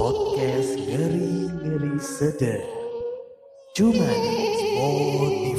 Podcast ngeri-ngeri sedap. Cuma di Spotify.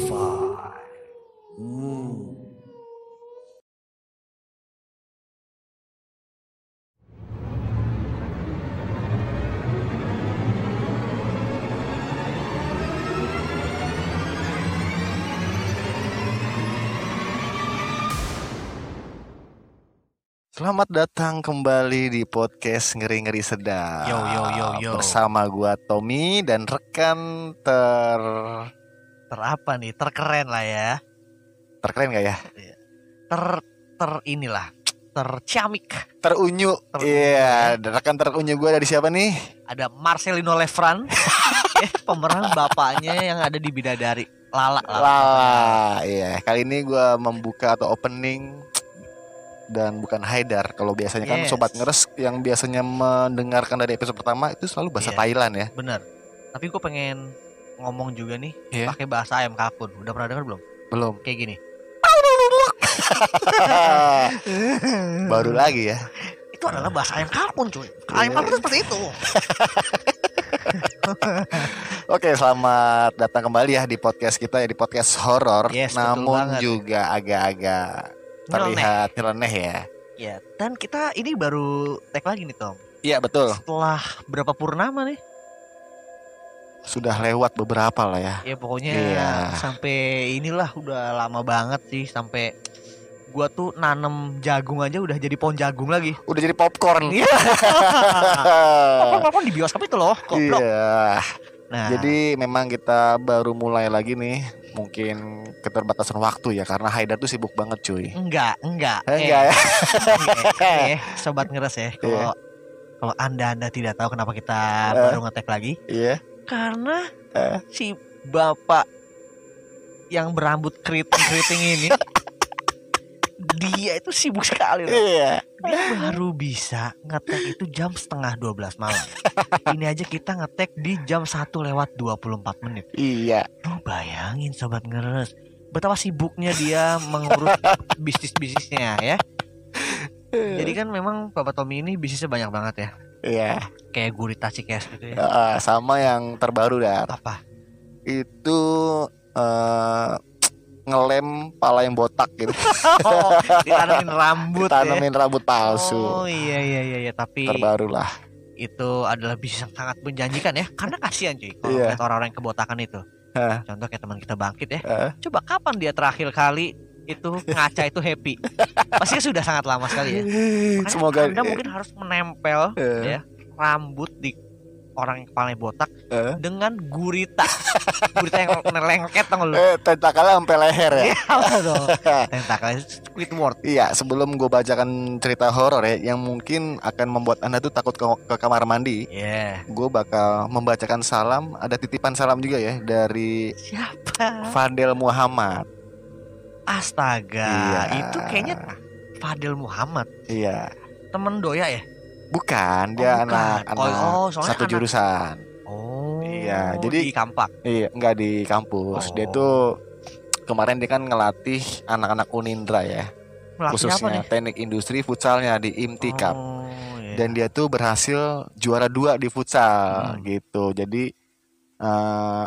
Selamat datang kembali di podcast ngeri-ngeri sedap. Yo, yo, yo, yo. Bersama gua Tommy dan rekan ter Terapa nih? Terkeren lah ya. terkeren gak ya? Ter ter inilah. Terciamik. Terunyu. Iya, dan rekan terunyu gua dari siapa nih? Ada Marcelino Lefran. eh, pemeran bapaknya yang ada di Bidadari. Lala. Lala. Lala. Iya, kali ini gua membuka atau opening dan bukan Haidar. Kalau biasanya kan Yes. sobat ngeres yang biasanya mendengarkan dari episode pertama itu selalu bahasa Iya. Thailand ya. Bener. Tapi gue pengen ngomong juga nih Iya. pakai bahasa ayam kalkun. Udah pernah dengar belum? Belum. Kayak gini. Baru lagi ya. Itu adalah bahasa ayam kalkun, cuy. Ayam kalkun tuh seperti itu. Oke, selamat datang kembali ya di podcast kita ya di podcast horor. Yes, namun juga agak-agak terlihat nyeleneh ya. Ya, dan kita ini baru tag lagi nih, Tom. Iya betul. Setelah berapa purnama nih? Sudah lewat beberapa lah ya. Ya pokoknya Iya. sampai inilah udah lama banget sih sampai gua tuh nanem jagung aja udah jadi pohon jagung lagi. Udah jadi popcorn. Iya. Popcorn di bioskop itu loh, goblok. Iya. Nah, Jadi memang kita baru mulai lagi nih. Mungkin keterbatasan waktu ya karena Haidar tuh sibuk banget cuy. enggak, enggak. Eh, enggak ya. eh, eh, sobat ngeres ya. Kalau kalau Anda-anda tidak tahu kenapa kita Iya. Eh. baru ngetek lagi Iya. karena Eh. si bapak yang berambut keriting-keriting ini dia itu sibuk sekali loh. Iya. Dia baru bisa ngetek itu jam setengah 12 malam. Ini aja kita ngetek di jam 1 lewat 24 menit. Iya. Lu bayangin sobat ngeres. Betapa sibuknya dia mengurus bisnis-bisnisnya ya. Jadi kan memang Bapak Tommy ini bisnisnya banyak banget ya. Iya. Kayak gurita cikes gitu ya. Eh, sama yang terbaru dar. Apa? Itu eh ngelem pala yang botak gitu. Oh, ditanamin rambut ya. Tanamin rambut palsu. Oh iya iya iya, iya. tapi Terbaru lah. itu adalah bisnis yang sangat menjanjikan ya karena kasihan cuy kalau Iya. lihat orang-orang yang kebotakan itu. Hah. Contoh kayak teman kita bangkit ya. Eh. Coba kapan dia terakhir kali itu ngaca itu happy? Pasti sudah sangat lama sekali ya. Makanya Semoga Anda mungkin harus menempel Eh. ya rambut di orang yang kepalanya botak Eh. dengan gurita. gurita yang lengket tau lu. Eh, tentakelnya sampai leher ya. Iya? Tentakel Squidward. Iya, sebelum gue bacakan cerita horor ya, yang mungkin akan membuat anda tuh takut ke, ke kamar mandi, Iya. gue bakal membacakan salam. Ada titipan salam juga ya dari Siapa? Fadel Muhammad. Astaga, Iya. itu kayaknya Fadil Muhammad, Iya, temen Doya ya? Bukan dia Oh, bukan. anak-anak Oh, oh, satu anak- jurusan. Oh, Iya, jadi- di Kampak. Iya, nggak di kampus. Dia Oh. tuh kemarin dia kan ngelatih anak-anak Unindra ya, Melatih apa khususnya nih? teknik industri futsalnya di IMTI Cup. Oh, iya. dan dia tuh berhasil juara dua di futsal Hmm. gitu jadi eh,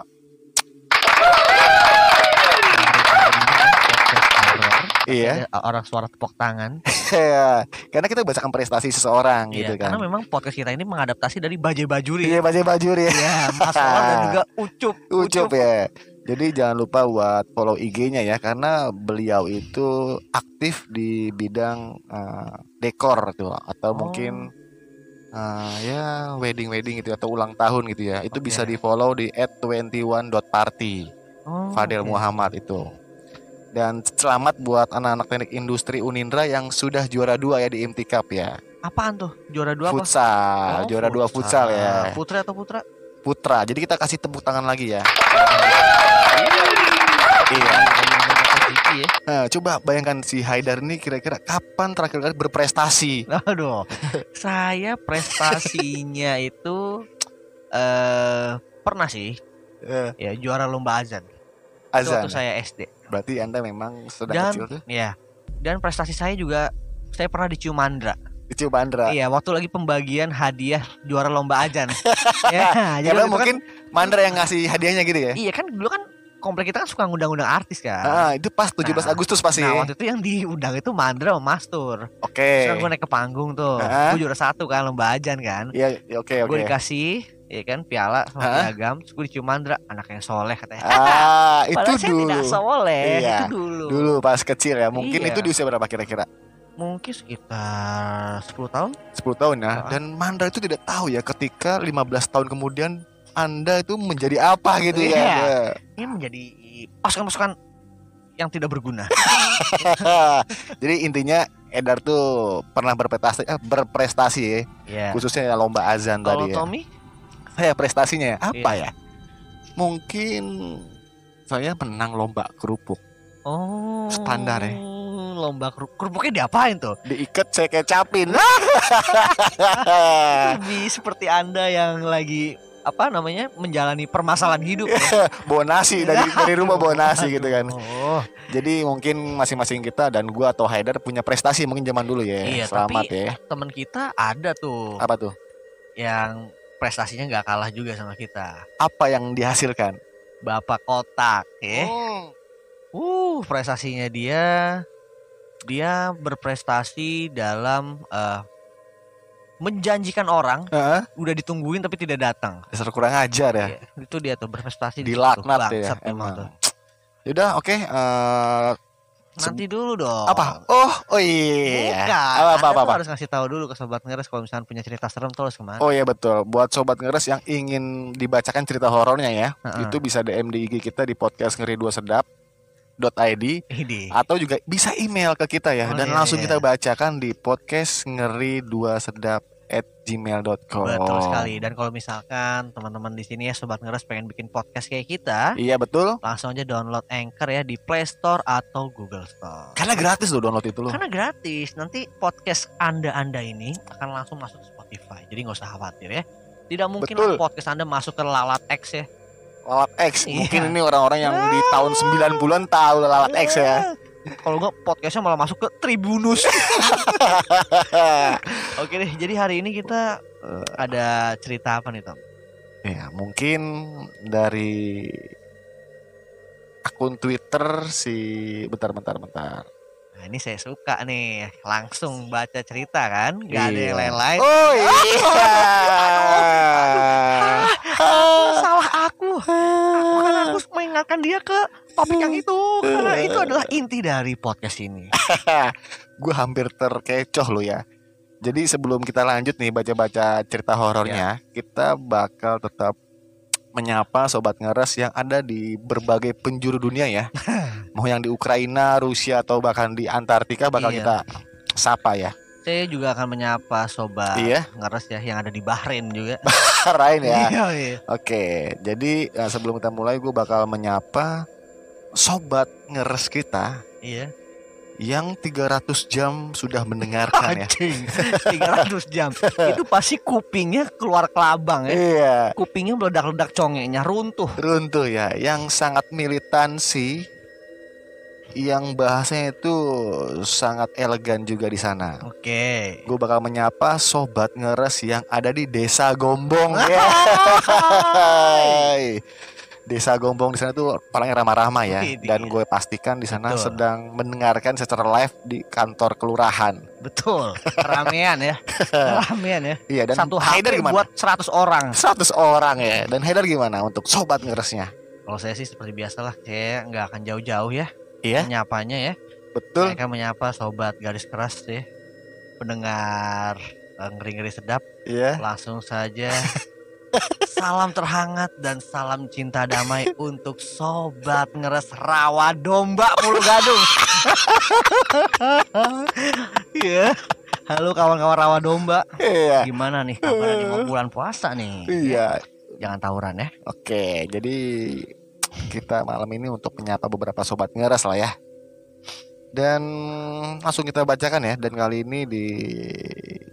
Iya. Ada orang suara tepuk tangan. ya, karena kita bacakan prestasi seseorang Iya, gitu karena kan memang podcast kita ini mengadaptasi dari Baje Bajuri. iya baca baju ya Iya, Mas dan juga Ucup. ucup ya jadi jangan lupa buat follow IG-nya ya karena beliau itu aktif di bidang eh, dekor tuh atau Oh. mungkin eh, ya wedding wedding gitu atau ulang tahun gitu ya itu Oke. bisa di follow di @21.party Oh, Fadel oke. Muhammad itu. Dan selamat buat anak-anak teknik industri Unindra yang sudah juara dua ya di IMTI Cup ya. Apaan tuh? Juara dua apa? Futsal, Oh, juara dua futsal ya. Putri atau putra? Putra. Jadi kita kasih tepuk tangan lagi ya. Iya. Ya. Nah, coba bayangkan si Haidar ini kira-kira kapan terakhir kali berprestasi? Aduh, saya prestasinya itu eh pernah sih Eh, ya juara lomba azan. Itu azan. waktu saya SD. Berarti Anda memang sedang Dan kecil tuh. ya, dan prestasi saya juga saya pernah di Ciumandra. Kecil Mandra. Iya, waktu lagi pembagian hadiah juara lomba ajan. ya, jadi Karena itu mungkin Mandra yang ngasih hadiahnya gitu ya. kan, iya kan dulu kan komplek kita kan suka ngundang-undang artis kan. Ah, itu pas 17 Nah, Agustus pasti. Nah waktu itu yang diundang itu Mandra sama Mastur Oke. Terus kan gue naik ke panggung tuh? Gue juara satu kan lomba ajan kan Iya, ya, oke Gue oke. dikasih ya kan piala sama Hah? piagam Terus gue dicium Mandra Anak yang soleh katanya Ah, itu saya dulu. tidak soleh Iya, Itu dulu Dulu pas kecil ya. Mungkin Iya. itu di usia berapa kira-kira? Mungkin sekitar 10 tahun 10 tahun ya. Dan Mandra itu tidak tahu ya ketika 15 tahun kemudian Anda itu menjadi apa gitu ya. Iya. Ini menjadi pasukan-pasukan yang tidak berguna Jadi intinya Edar tuh pernah berprestasi eh, berprestasi ya, Iya khususnya lomba azan Kalau tadi ya. Tommy Saya prestasinya ya, apa Iya. ya? Mungkin saya menang lomba kerupuk. Oh Standar ya. Lomba kerupuk Kerupuknya diapain tuh? Diikat saya kecapin. Lebih seperti anda yang lagi apa namanya menjalani permasalahan hidup ya. bawa nasi dari dari rumah bawa nasi gitu kan. Oh, Jadi mungkin masing-masing kita dan gua atau Haidar punya prestasi mungkin zaman dulu ya. Iya, Selamat tapi- ya. teman kita ada tuh Apa tuh? yang prestasinya nggak kalah juga sama kita. Apa yang dihasilkan? Bapak Kotak, ya. Hmm. Uh, prestasinya dia dia berprestasi dalam eh, menjanjikan orang Heeh, udah ditungguin tapi tidak datang. dasar kurang ajar ya. Iya, Itu dia tuh berprestasi di. Dilaknat ya Bangsat emang. Yaudah oke eh, Nanti dulu dong. apa? Oh, oh iya. Bukan. Apa apa apa, harus ngasih tahu dulu ke sobat ngeres kalau misalnya punya cerita serem tuh harus ke mana. Oh iya betul. Buat sobat ngeres yang ingin dibacakan cerita horornya ya, Heeh. itu bisa DM di IG kita di podcast ngeri dua sedap .id atau juga bisa email ke kita ya Oh, dan iya, langsung iya. kita bacakan di podcast ngeri dua sedap at gmail.com Betul sekali. Dan kalau misalkan teman-teman di sini ya sobat ngeres pengen bikin podcast kayak kita, Iya betul. langsung aja download Anchor ya di Play Store atau Google Store. Karena gratis loh download itu loh. Karena gratis. Nanti podcast Anda-anda ini akan langsung masuk ke Spotify. Jadi nggak usah khawatir ya. Tidak mungkin Betul. podcast Anda masuk ke Lalat X ya. Lalat X. Iya. Mungkin ini orang-orang yang di tahun 90-an tahu Lalat X ya. Kalau nggak podcastnya malah masuk ke Tribunus. Oke deh, jadi hari ini kita eh, ada cerita apa nih Tom? ya, mungkin dari akun Twitter si bentar bentar bentar. Nah ini saya suka nih, langsung baca cerita kan, nggak ada yang Iya. lain-lain. Oh iya. Ah, salah aku. Aku kan harus mengingatkan dia ke topik yang itu, karena itu adalah inti dari podcast ini. gue hampir terkecoh lo ya. Jadi sebelum kita lanjut nih baca-baca cerita horornya, kita bakal tetap menyapa sobat ngeres yang ada di berbagai penjuru dunia ya. Mau yang di Ukraina, Rusia atau bahkan di Antartika bakal Iya. kita sapa ya. Saya juga akan menyapa sobat Iya, ngeres ya yang ada di Bahrain juga. Rain ya. Iya, iya. Oke, jadi eh, sebelum kita mulai gue bakal menyapa sobat ngeres kita Iya. yang 300 jam sudah mendengarkan ya. Anjing, 300 jam. Itu pasti kupingnya keluar kelabang ya. Iya. Kupingnya meledak-ledak congeknya runtuh. runtuh ya yang sangat militansi yang bahasanya itu sangat elegan juga di sana. Oke. Gue bakal menyapa sobat ngeres yang ada di Desa Gombong ya. Desa Gombong di sana tuh orangnya ramah-ramah ya dan gue pastikan di sana Betul. sedang mendengarkan secara live di kantor kelurahan. Betul. Ramean ya. Ramean ya. Iya dan Satu HP gimana? buat 100 orang. 100 orang ya. Dan Haidar gimana untuk sobat ngeresnya? Kalau saya sih seperti biasalah, saya nggak akan jauh-jauh ya. Iya, Menyapanya ya. betul. Akan menyapa sobat garis keras ya. Pendengar eh, ngeri-ngeri sedap. Iya. Langsung saja salam terhangat dan salam cinta damai untuk sobat ngeres rawa domba Pulau Gadung. Iya. Halo kawan-kawan rawa domba. Iya. Gimana nih kabar nih mau bulan puasa nih? Iya. Jangan tawuran ya. Oke, jadi kita malam ini untuk menyapa beberapa sobat ngeres lah ya. Dan langsung kita bacakan ya. Dan kali ini di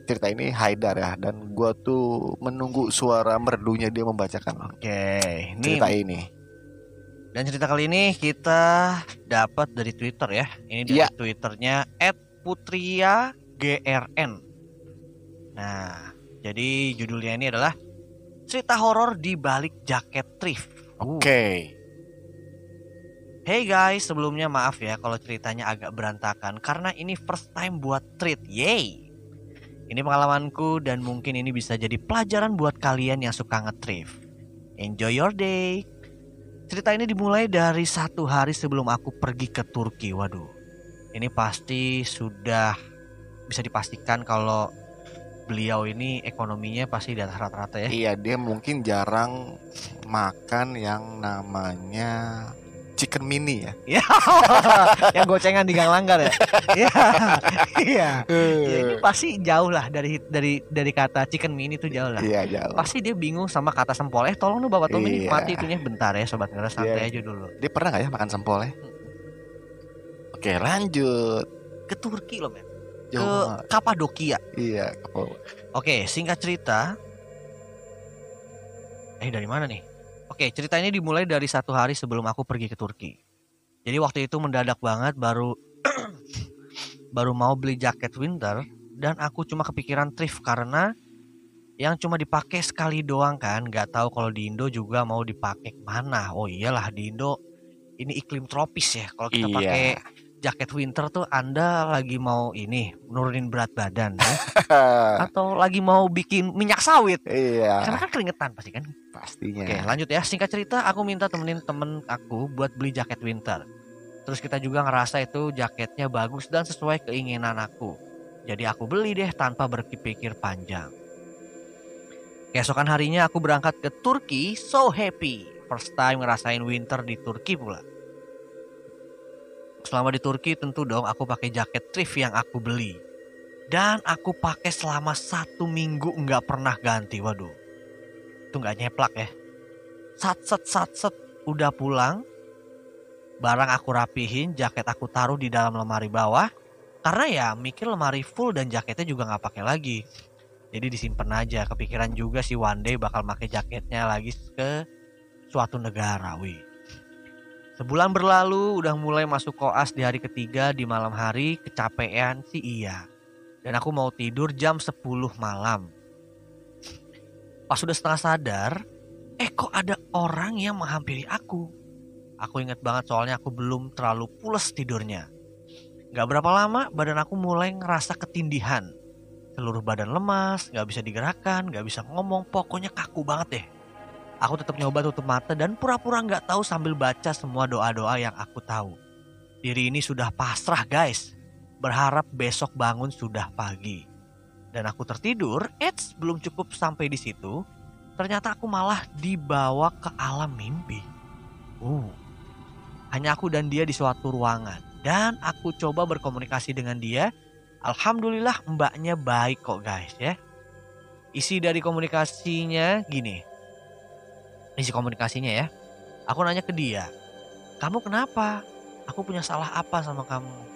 cerita ini Haidar ya. Dan gua tuh menunggu suara merdunya dia membacakan Oke, ini cerita ini. dan cerita kali ini kita dapat dari Twitter ya. Ini dari Iya. Twitternya @putria grn. Nah, jadi judulnya ini adalah cerita horor di balik jaket thrift. Uh. Hey guys, sebelumnya maaf ya kalau ceritanya agak berantakan karena ini first time buat treat. Yay! Ini pengalamanku dan mungkin ini bisa jadi pelajaran buat kalian yang suka nge-thrift. Enjoy your day. Cerita ini dimulai dari satu hari sebelum aku pergi ke Turki. Waduh, ini pasti sudah bisa dipastikan kalau beliau ini ekonominya pasti di atas rata-rata ya. Iya, dia mungkin jarang makan yang namanya chicken mini ya. Ya, yang gocengan di Gang Langgar ya. Iya, iya. Ya, ini pasti jauh lah dari dari dari kata chicken mini itu jauh lah. Iya, jauh. Pasti dia bingung sama kata sempol. Eh tolong dong Bapak Tommy Iya. nikmati itunya bentar ya sobat ngeres santai Iya. aja dulu. Dia pernah nggak ya makan sempol ya? Oke, lanjut. Ke Turki loh, men. Ke Jauh. Kapadokia. Iya, ke- Oke, singkat cerita. Eh dari mana nih? Oke, ceritanya dimulai dari satu hari sebelum aku pergi ke Turki. Jadi waktu itu mendadak banget baru baru mau beli jaket winter dan aku cuma kepikiran thrift karena yang cuma dipakai sekali doang kan, nggak tahu kalau di Indo juga mau dipakai ke mana. Oh iyalah di Indo ini iklim tropis ya. Kalau kita Iya. pakai jaket winter tuh Anda lagi mau ini nurunin berat badan ya atau lagi mau bikin minyak sawit iya, karena kan keringetan pasti kan pastinya. oke lanjut ya. Singkat cerita aku minta temenin temen aku buat beli jaket winter. Terus kita juga ngerasa itu jaketnya bagus dan sesuai keinginan aku. Jadi aku beli deh tanpa berpikir panjang. Keesokan harinya aku berangkat ke Turki so happy. First time ngerasain winter di Turki pula. Selama di Turki tentu dong aku pakai jaket thrift yang aku beli. Dan aku pakai selama satu minggu nggak pernah ganti waduh itu nggak nyeplak ya. Sat set sat set udah pulang barang aku rapihin jaket aku taruh di dalam lemari bawah. Karena ya mikir lemari full dan jaketnya juga nggak pakai lagi. Jadi disimpan aja. Kepikiran juga sih one day bakal pakai jaketnya lagi ke suatu negara wih. Sebulan berlalu udah mulai masuk koas di hari ketiga di malam hari. Kecapean sih iya. Dan aku mau tidur jam 10 malam. Pas sudah setengah sadar, eh kok ada orang yang menghampiri aku. Aku inget banget soalnya aku belum terlalu pules tidurnya. Gak berapa lama badan aku mulai ngerasa ketindihan. Seluruh badan lemas, gak bisa digerakkan, gak bisa ngomong, pokoknya kaku banget deh. Aku tetap nyoba tutup mata dan pura-pura nggak tahu sambil baca semua doa-doa yang aku tahu. Diri ini sudah pasrah guys. Berharap besok bangun sudah pagi. Dan aku tertidur, eits belum cukup sampai di situ. Ternyata aku malah dibawa ke alam mimpi. Uh, hanya aku dan dia di suatu ruangan. Dan aku coba berkomunikasi dengan dia. Alhamdulillah mbaknya baik kok guys ya. Isi dari komunikasinya gini isi komunikasinya ya. Aku nanya ke dia, kamu kenapa? Aku punya salah apa sama kamu?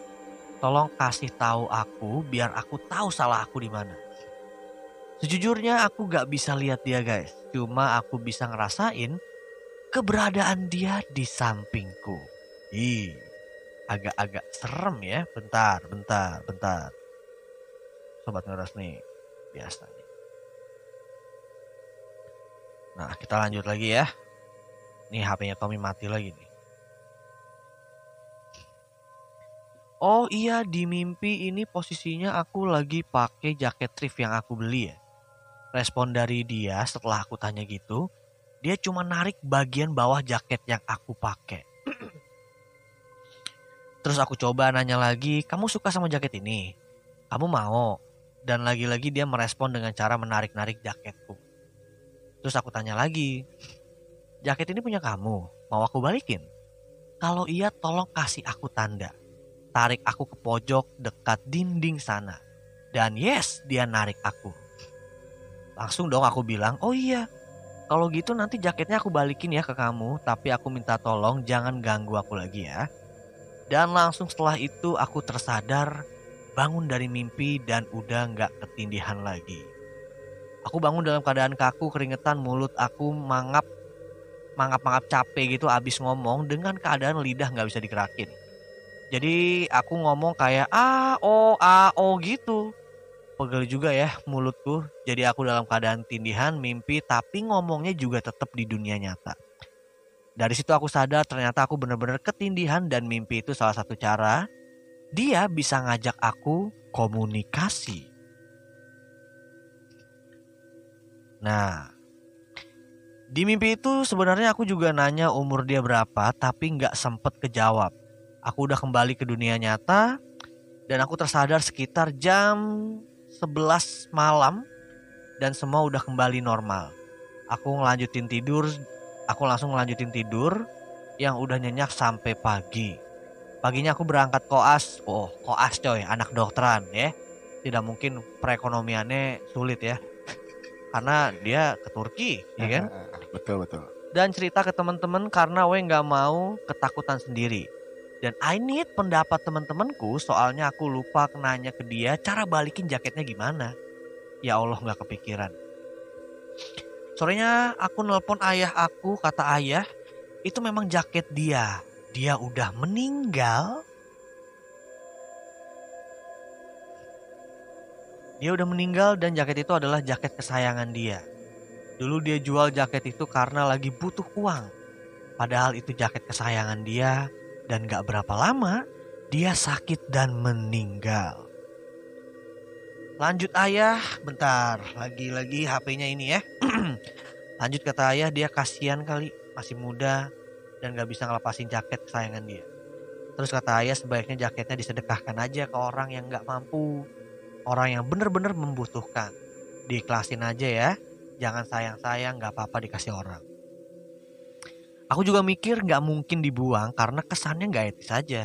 Tolong kasih tahu aku biar aku tahu salah aku di mana. Sejujurnya aku gak bisa lihat dia guys. Cuma aku bisa ngerasain keberadaan dia di sampingku. Ih, agak-agak serem ya. Bentar, bentar, bentar. Sobat ngeras nih, biasa. Nah, kita lanjut lagi ya. Nih HP-nya Tommy mati lagi nih. Oh iya, di mimpi ini posisinya aku lagi pakai jaket thrift yang aku beli ya. Respon dari dia setelah aku tanya gitu, dia cuma narik bagian bawah jaket yang aku pakai. Terus aku coba nanya lagi, kamu suka sama jaket ini? Kamu mau? Dan lagi-lagi dia merespon dengan cara menarik-narik jaketku. Terus aku tanya lagi, jaket ini punya kamu, mau aku balikin? Kalau iya tolong kasih aku tanda. Tarik aku ke pojok dekat dinding sana. Dan yes, dia narik aku. Langsung dong aku bilang, oh iya, kalau gitu nanti jaketnya aku balikin ya ke kamu, tapi aku minta tolong jangan ganggu aku lagi ya. Dan langsung setelah itu aku tersadar, bangun dari mimpi dan udah nggak ketindihan lagi. Aku bangun dalam keadaan kaku, keringetan, mulut aku mangap, mangap-mangap capek gitu abis ngomong dengan keadaan lidah nggak bisa digerakin. Jadi aku ngomong kayak a o a o gitu. pegel juga ya mulutku. Jadi aku dalam keadaan tindihan, mimpi, tapi ngomongnya juga tetap di dunia nyata. Dari situ aku sadar ternyata aku benar-benar ketindihan dan mimpi itu salah satu cara dia bisa ngajak aku komunikasi. Nah, di mimpi itu sebenarnya aku juga nanya umur dia berapa, tapi nggak sempet kejawab. Aku udah kembali ke dunia nyata dan aku tersadar sekitar jam 11 malam dan semua udah kembali normal. Aku ngelanjutin tidur, aku langsung ngelanjutin tidur yang udah nyenyak sampai pagi. Paginya aku berangkat koas, oh koas coy, anak dokteran ya. Tidak mungkin perekonomiannya sulit ya. Karena dia ke Turki, ya kan? Betul betul. dan cerita ke teman-teman karena we nggak mau ketakutan sendiri. Dan I need pendapat teman-temanku soalnya aku lupa nanya ke dia cara balikin jaketnya gimana. Ya Allah nggak kepikiran. Sorenya aku nelpon ayah aku kata ayah itu memang jaket dia. Dia udah meninggal. Dia udah meninggal dan jaket itu adalah jaket kesayangan dia. Dulu dia jual jaket itu karena lagi butuh uang. Padahal itu jaket kesayangan dia dan gak berapa lama dia sakit dan meninggal. Lanjut ayah, bentar. Lagi-lagi HP-nya ini ya. Lanjut kata ayah dia kasihan kali masih muda dan gak bisa ngelepasin jaket kesayangan dia. Terus kata ayah sebaiknya jaketnya disedekahkan aja ke orang yang gak mampu. Orang yang bener-bener membutuhkan. Diikhlasin aja ya jangan sayang-sayang nggak apa-apa dikasih orang. Aku juga mikir nggak mungkin dibuang karena kesannya nggak etis saja.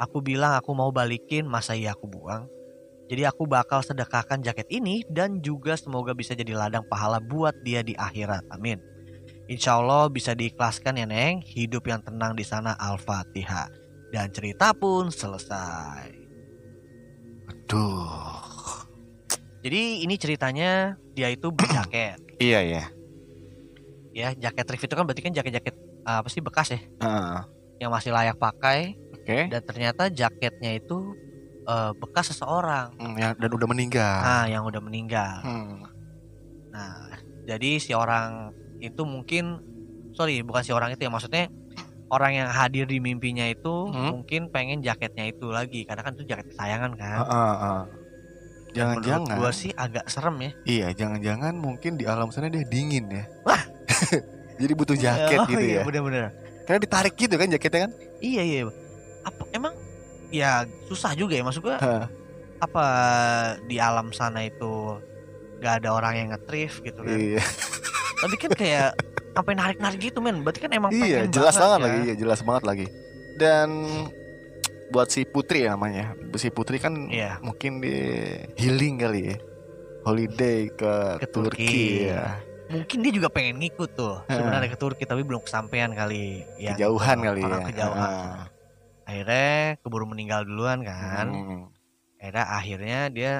Aku bilang aku mau balikin masa iya aku buang. Jadi aku bakal sedekahkan jaket ini dan juga semoga bisa jadi ladang pahala buat dia di akhirat. Amin. Insya Allah bisa diikhlaskan ya Neng. Hidup yang tenang di sana Al-Fatihah. Dan cerita pun selesai. Aduh. Jadi ini ceritanya dia itu berjaket. Iya ya. Ya jaket thrift itu kan berarti kan jaket-jaket uh, apa sih bekas ya Heeh. yang masih layak pakai Oke. dan ternyata jaketnya itu uh, bekas seseorang Hmm, ya, dan udah meninggal. nah yang udah meninggal Hmm. nah jadi si orang itu mungkin sorry bukan si orang itu ya maksudnya orang yang hadir di mimpinya itu Hmm. mungkin pengen jaketnya itu lagi karena kan itu jaket kesayangan kan Heeh, heeh. Menurut Jangan-jangan. gua sih agak serem ya Iya, jangan-jangan mungkin di alam sana dia dingin ya. Jadi butuh jaket Oh, gitu iya, ya. bener-bener Karena ditarik gitu kan jaketnya kan? iya iya apa emang ya susah juga ya maksud gua apa di alam sana itu nggak ada orang yang ngetrif gitu kan Iya, tapi kan kayak sampai narik narik gitu men berarti kan emang iya jelas banget ya. lagi, iya jelas banget lagi. Dan buat si Putri ya namanya. Si Putri kan Iya. mungkin di healing kali ya. Holiday ke, Ke Turki, Turki. ya. Mungkin dia juga pengen ngikut tuh sebenarnya ke Turki tapi belum kesampaian kali ya Kejauhan kali ya. Kejauhan Ah. akhirnya keburu meninggal duluan kan Hmm. akhirnya akhirnya dia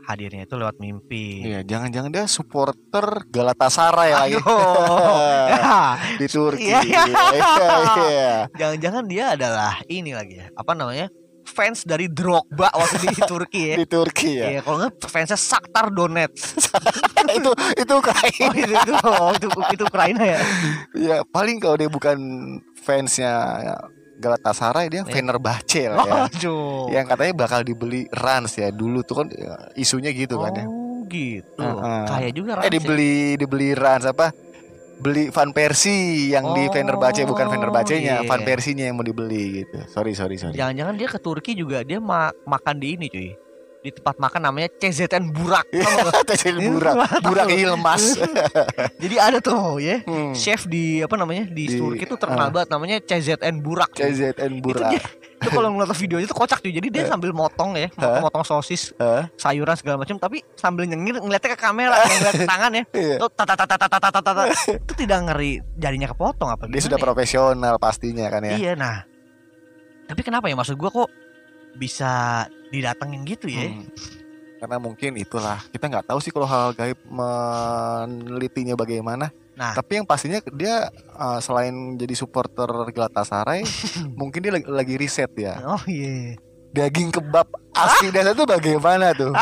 hadirnya itu lewat mimpi Iya, jangan-jangan dia supporter Galatasaray lagi Aduh. Ya, di Turki. Iya. Iya, iya. jangan-jangan dia adalah ini lagi ya apa namanya fans dari Drogba waktu di Turki ya Di Turki ya. Iya, kalau nggak fansnya Shakhtar Donetsk. itu itu Oh, Ukraina. itu itu, oh, itu, itu Ukraina ya. Ya, paling kalau dia bukan fansnya Galatasaray dia Iya. Fenerbahce lah ya. Yang katanya bakal dibeli Rans ya dulu tuh kan ya, isunya gitu kan ya. Oh, gitu. Heeh. Kayak juga Eh Rans ya. dibeli dibeli Rans apa? Beli Van Persie yang di Oh, Fenerbahce bukan Fenerbahce-nya, iya. Van Persie-nya yang mau dibeli gitu. Sorry sorry sorry. Jangan-jangan dia ke Turki juga dia ma- makan di ini cuy. Di tempat makan namanya CZN Burak. Iya. Tau nggak? Tecil burak, burak ilmas. Jadi ada tuh ya. Hmm. Chef di apa namanya di, Di- Turki tuh terkenal ah. banget namanya CZN Burak. CZN Itu burak. dia, itu kalau ngeliat videonya itu kocak cuy. Jadi dia sambil motong ya, motong-motong sosis, Hah? sayuran segala macam tapi sambil nyengir ngeliatnya ke kamera, ngeliat ke tangan ya. Iya. Tuh tata tata tata tata tata itu tidak ngeri jadinya kepotong apa Dia sudah ya? profesional pastinya kan ya. Iya nah. Tapi kenapa ya maksud gua kok bisa didatengin gitu ya? Hmm. Karena mungkin itulah kita nggak tahu sih kalau hal gaib menelitinya bagaimana. Nah. Tapi yang pastinya dia uh, selain jadi supporter Galatasaray, mungkin dia lagi, lagi riset ya. Oh iya. Daging kebab asli dasar itu bagaimana tuh?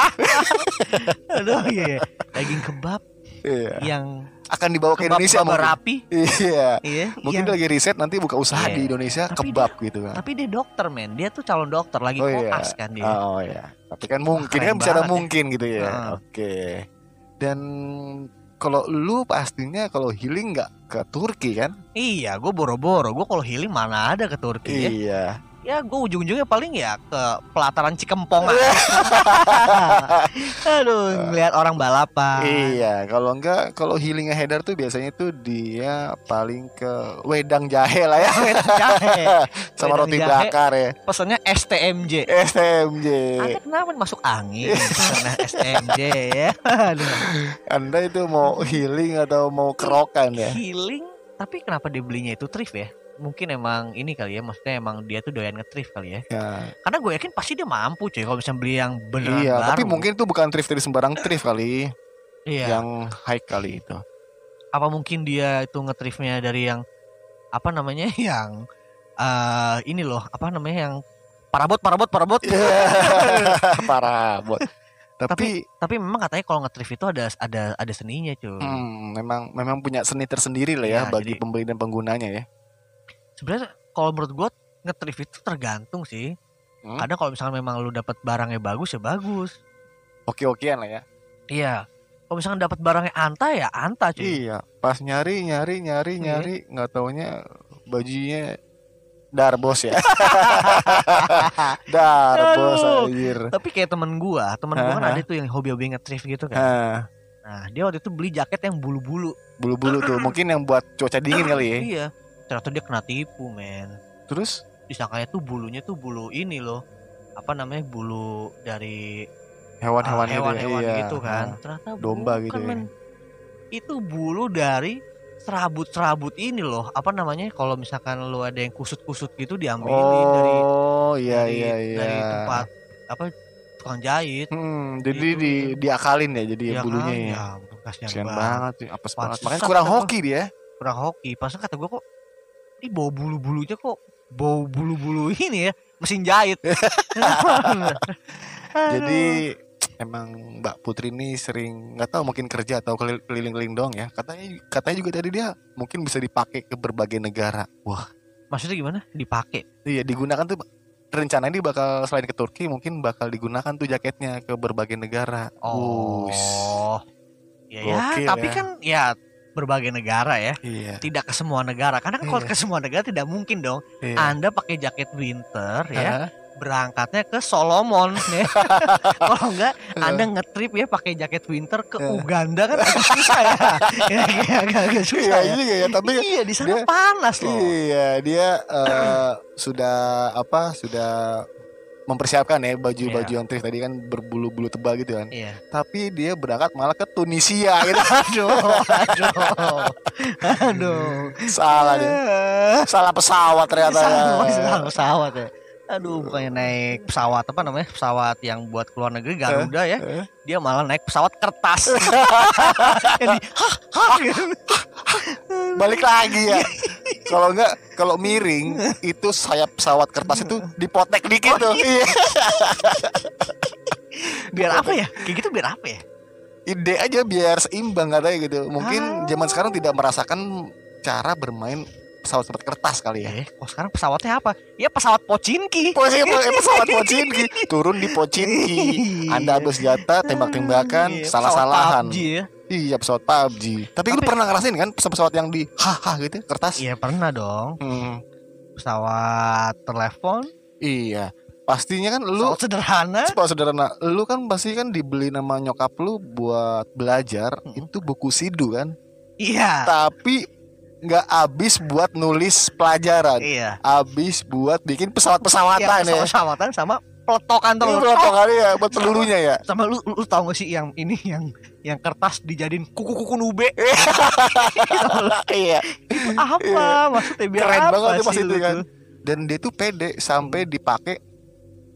Aduh iya, iya. daging kebab Iya. yang Akan dibawa ke kebab Indonesia kebab mungkin. rapi. Iya. Iya. Mungkin dia lagi riset nanti buka usaha Iya. di Indonesia Tapi kebab gitu kan. Tapi dia dokter men, dia tuh calon dokter lagi Oh, iya. koas kan dia. Oh iya. Tapi kan mungkin kan bisa ada ya. mungkin gitu ya. Heeh. Oke. Dan kalau lu pastinya kalau healing nggak ke Turki kan? Iya, gue boro-boro. Gue kalau healing mana ada ke Turki ya. Iya. Ya gue ujung-ujungnya paling ya ke pelataran Cikempong. Aduh, ngeliat orang balapan. Iya, kalau enggak kalau healingnya Haidar tuh biasanya tuh dia paling ke wedang jahe lah ya Wedang jahe. sama Wedang roti jahe. bakar ya. Pesannya STMJ. STMJ. Anda kenapa masuk angin? Pesannya STMJ ya. Aduh. Anda itu mau healing atau mau kerokan ya? Healing, tapi kenapa dia belinya itu thrift ya? Mungkin emang ini kali ya, maksudnya emang dia tuh doyan nge-thrift kali ya. Ya, Karena gue yakin pasti dia mampu cuy kalau misalnya beli yang beneran iya, baru. tapi mungkin itu bukan thrift dari sembarang thrift kali, iya. yang high kali itu. apa mungkin dia itu nge-thriftnya dari yang apa namanya yang eh ini loh apa namanya yang parabot parabot parabot Parah, bot. Tapi, tapi memang katanya kalau nge-thrift itu ada ada ada seninya cuy hmm, memang memang punya seni tersendiri lah ya Iya, bagi jadi- pembeli dan penggunanya ya. Sebenarnya kalau menurut gue nge-thrift itu tergantung sih Hmm. kadang kalau misalnya memang lu dapat barangnya bagus ya bagus Oke-okean lah ya. iya kalau misalnya dapat barangnya anta ya anta cuy Iya, pas nyari nyari nyari Iya. nyari nggak taunya bajunya darbos ya. darbos anjir. tapi kayak temen gua temen gua kan ada tuh yang hobi-hobi nge-thrift gitu kan Nah, nah dia waktu itu beli jaket yang bulu-bulu bulu-bulu tuh mungkin yang buat cuaca dingin kali ya. iya ternyata dia kena tipu men Terus disangkanya tuh bulunya tuh bulu ini loh apa namanya bulu dari hewan-hewan ah, gitu, ya. Iya. gitu kan Nah, ternyata domba bukan, gitu ya. men. itu bulu dari serabut-serabut ini loh apa namanya kalau misalkan lu ada yang kusut-kusut gitu diambilin dari Oh iya dari, iya iya. dari tempat apa tukang jahit Hmm, jadi Gitu, di diakalin ya jadi Iya bulunya kan? ya. ya kasihan banget. banget sih, apes banget. Makanya kurang hoki dia. kurang hoki pasnya kata gua kok ini bau bulu-bulunya kok bau bulu-bulu ini ya mesin jahit Jadi emang Mbak Putri ini sering nggak tahu mungkin kerja atau kelil- keliling-keliling dong ya. Katanya katanya juga tadi dia mungkin bisa dipakai ke berbagai negara. Wah, maksudnya gimana dipakai iya digunakan tuh rencananya dia bakal selain ke Turki mungkin bakal digunakan tuh jaketnya ke berbagai negara. Oh, ya, ya Gokil tapi ya. kan ya berbagai negara ya, Iya. tidak ke semua negara. Karena kan kalau Iya. ke semua negara tidak mungkin dong. iya. Anda pakai jaket winter ya, Hah? berangkatnya ke Solomon ya. kalau enggak Anda ngetrip ya pakai jaket winter ke. Uganda kan agak susah ya. ya agak, agak, agak susah Iya ya. juga ya, tapi iya di sana dia- panas loh. Iya, dia eh, sudah apa? Sudah mempersiapkan ya baju-baju Iya. yang thrift tadi kan berbulu-bulu tebal gitu kan. Iya. Tapi dia berangkat malah ke Tunisia gitu. Aduh, aduh, aduh. Salah dia. Salah pesawat ternyata. Salah, salah pesawat ya. Aduh, bukannya naik pesawat apa namanya? Pesawat yang buat keluar negeri Garuda ya. eh. Dia malah naik pesawat kertas. Hah, hah, gitu. Balik lagi ya. Kalau enggak kalau miring itu sayap pesawat kertas itu dipotek dikit tuh. Iya. biar apa ya? Kayak gitu biar apa ya? Ide aja biar seimbang katanya gitu. Mungkin Ah. zaman sekarang tidak merasakan cara bermain pesawat-pesawat kertas kali ya. Eh, kok sekarang pesawatnya apa? Ya pesawat Pochinki. Posisi pesawat Pochinki turun di Pochinki. Anda ambil senjata tembak-tembakan Iya, salah-salahan. pesawat ya. Iya pesawat PUBG. Tapi, lu Tapi- pernah ngerasain kan pesawat-pesawat yang di haha gitu kertas? Iya pernah dong. Hmm, Pesawat telepon, iya. Pastinya kan lu pesawat sederhana. pesawat sederhana. Lu kan pasti kan dibeli nama nyokap lu buat belajar Mm-mm. itu buku sidu kan. Iya. Tapi nggak habis buat nulis pelajaran. Iya. Habis buat bikin Iya, pesawat-pesawatan ya. pesawat-pesawatan sama peletokan tuh. kali ya buat pelurunya ya? sama lu, lu, tau gak sih yang ini yang yang kertas dijadiin kuku-kuku nube Iya. apa maksudnya biar Keren apa banget tuh sih pas itu kan. Dan dia tuh pede sampai dipakai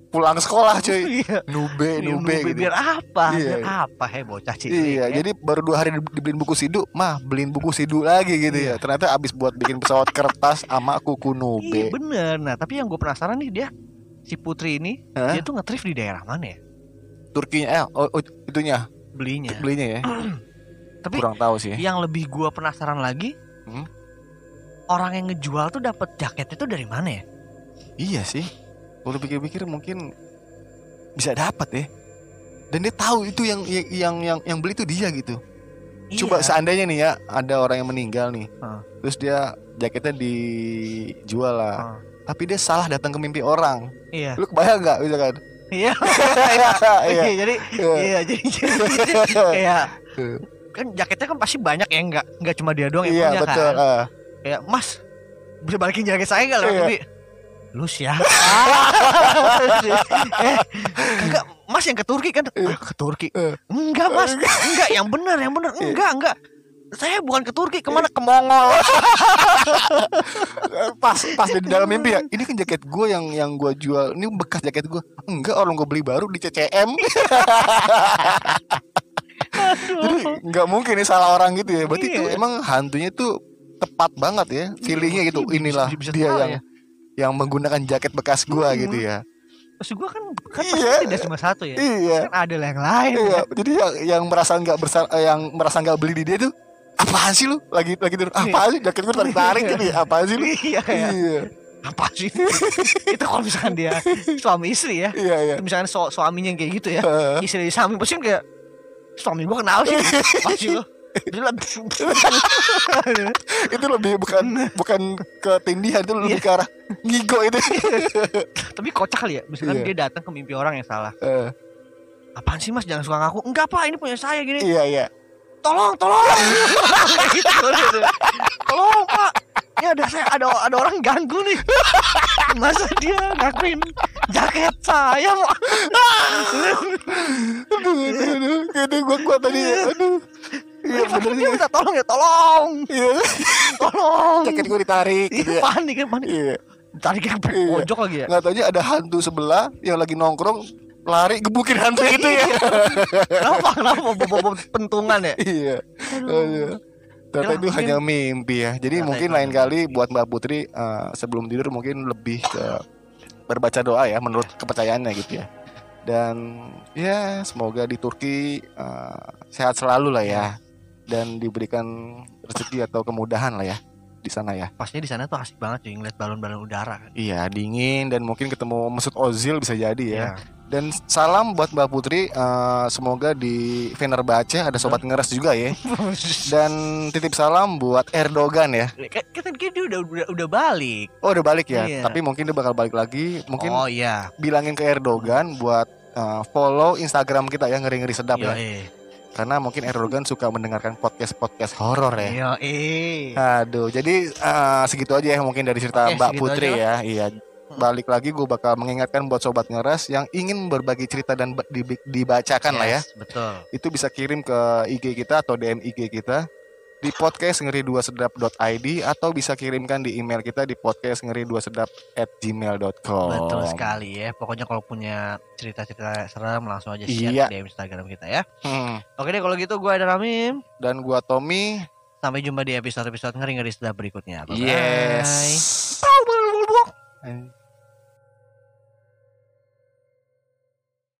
pulang sekolah cuy. iya Nube, Iya, nube, gitu. biar apa Iya. biar apa he bocah cilik Iya, ya. jadi baru dua hari di- dibeliin buku sidu, mah beliin buku sidu lagi gitu ya. Iya. Ternyata abis buat bikin pesawat kertas sama kuku Iya nube. bener nah tapi yang gue penasaran nih dia si putri ini Hah? dia tuh ngetrif di daerah mana ya Turkinya eh oh, oh, itunya belinya. belinya ya. Tapi Kurang tahu sih. yang lebih gua penasaran lagi, Hmm? orang yang ngejual tuh dapat jaket itu dari mana ya? Iya sih. Kalau pikir-pikir mungkin bisa dapat ya. Dan dia tahu itu yang yang yang yang beli itu dia gitu. Coba Iya. seandainya nih ya ada orang yang meninggal nih. Heeh. Terus dia jaketnya dijual lah. Heeh. Tapi dia salah datang ke mimpi orang. Iya. Lu kebayang nggak misalkan? Iya. Iya. Iya, jadi Iya. iya jadi jadi kayak kan jaketnya kan pasti banyak ya enggak enggak cuma dia doang yang Iya punya betul. kan. ah. Kayak, "Mas, bisa balikin jaket saya enggak lah?" Iya. Tapi Lus ya. eh, enggak, Mas yang ke Turki kan? Ah, ke Turki. Iya. Enggak, Mas. Enggak, yang benar, yang benar. Enggak, enggak. Saya bukan ke Turki, ke mana? Ke Mongol. pas pas di dalam mimpi ya ini kan jaket gue yang yang gue jual ini bekas jaket gue enggak orang gue beli baru di CCM jadi nggak mungkin ini salah orang gitu ya berarti itu Iya. emang hantunya tuh tepat banget ya feelingnya gitu Iya, bisa- inilah bisa dia yang ya. yang menggunakan jaket bekas gue Hmm. gitu ya Maksud gua kan kan pasti Iya. tidak cuma satu ya. iya Kan ada yang lain. iya jadi yang yang merasa nggak bersa yang merasa nggak beli di dia tuh apaan sih lu? Lagi lagi tidur. Apaan sih? Jaket gue tarik tarik gitu ya. Apaan sih lu? Iya, kayak, iya. Apa sih? itu kalau misalkan dia suami istri ya. iya iya. Misalkan su- suaminya yang kayak gitu ya. Istri di samping pasti kayak suami gua kenal sih? Apa sih lah- itu lebih bukan bukan ketindihan itu lebih Iya. ke arah ngigo itu. Tapi kocak kali ya. Misalkan Iya. dia datang ke mimpi orang yang salah. Apaan sih mas? Jangan suka ngaku. Enggak pak. Ini punya saya. Gini. Iya iya tolong tolong. Gitu, gitu. tolong pak. Ini ada saya ada ada orang ganggu nih. Masa dia ngakuin jaket saya pak? Aduh aduh aduh. Gua gua tadi. Aduh. Iya bener dia minta tolong ya tolong. Iya. Tolong. Jaket gua ditarik gitu Iya, ya. panik kan panik. Iya. Tarik ke Iya. pojok lagi ya? Nggak taunya ada hantu sebelah yang lagi nongkrong lari gebukin hantu itu ya kenapa kenapa bawa pentungan ya iya aduh Ternyata Ya, itu hanya mimpi ya. Jadi Ternyata mungkin lain kali buat Mbak Putri eh, sebelum tidur mungkin lebih ke berbaca doa ya menurut kepercayaannya gitu ya. Dan ya semoga di Turki eh, sehat selalu lah ya dan diberikan rezeki atau kemudahan lah ya di sana ya. Pastinya di sana tuh asik banget cuy ngeliat balon-balon udara kan. Iya dingin dan mungkin ketemu Mesut Ozil bisa jadi ya. Iya. Dan salam buat Mbak Putri eh, semoga di Fenerbahce ada sobat ngeres juga ya. Dan titip salam buat Erdogan ya. Kan kan dia udah, udah udah balik. Oh udah balik ya, Iya. tapi mungkin dia bakal balik lagi. Mungkin oh iya. bilangin ke Erdogan buat uh, follow Instagram kita ya ngeri-ngeri sedap Yo, ya. eh. Karena mungkin Erdogan suka mendengarkan podcast podcast horor ya. Yo, eh. Aduh, jadi uh, segitu aja ya mungkin dari cerita Oke, Mbak Putri aja ya. Iya. Balik lagi gue bakal mengingatkan buat sobat ngeres yang ingin berbagi cerita dan dibacakan lah ya. Yes, Betul. Itu bisa kirim ke IG kita atau DM IG kita di podcast ngeri dua sedap.id atau bisa kirimkan di email kita di podcast ngeri dua sedap at gmail.com Betul sekali ya. Pokoknya kalau punya cerita-cerita serem langsung aja share Iya. di Instagram kita ya. Hmm. Oke deh kalau gitu gue ada Ramim. Dan gua Tommy. Sampai jumpa di episode-episode ngeri-ngeri sedap berikutnya. Bye-bye. Yes. Bye.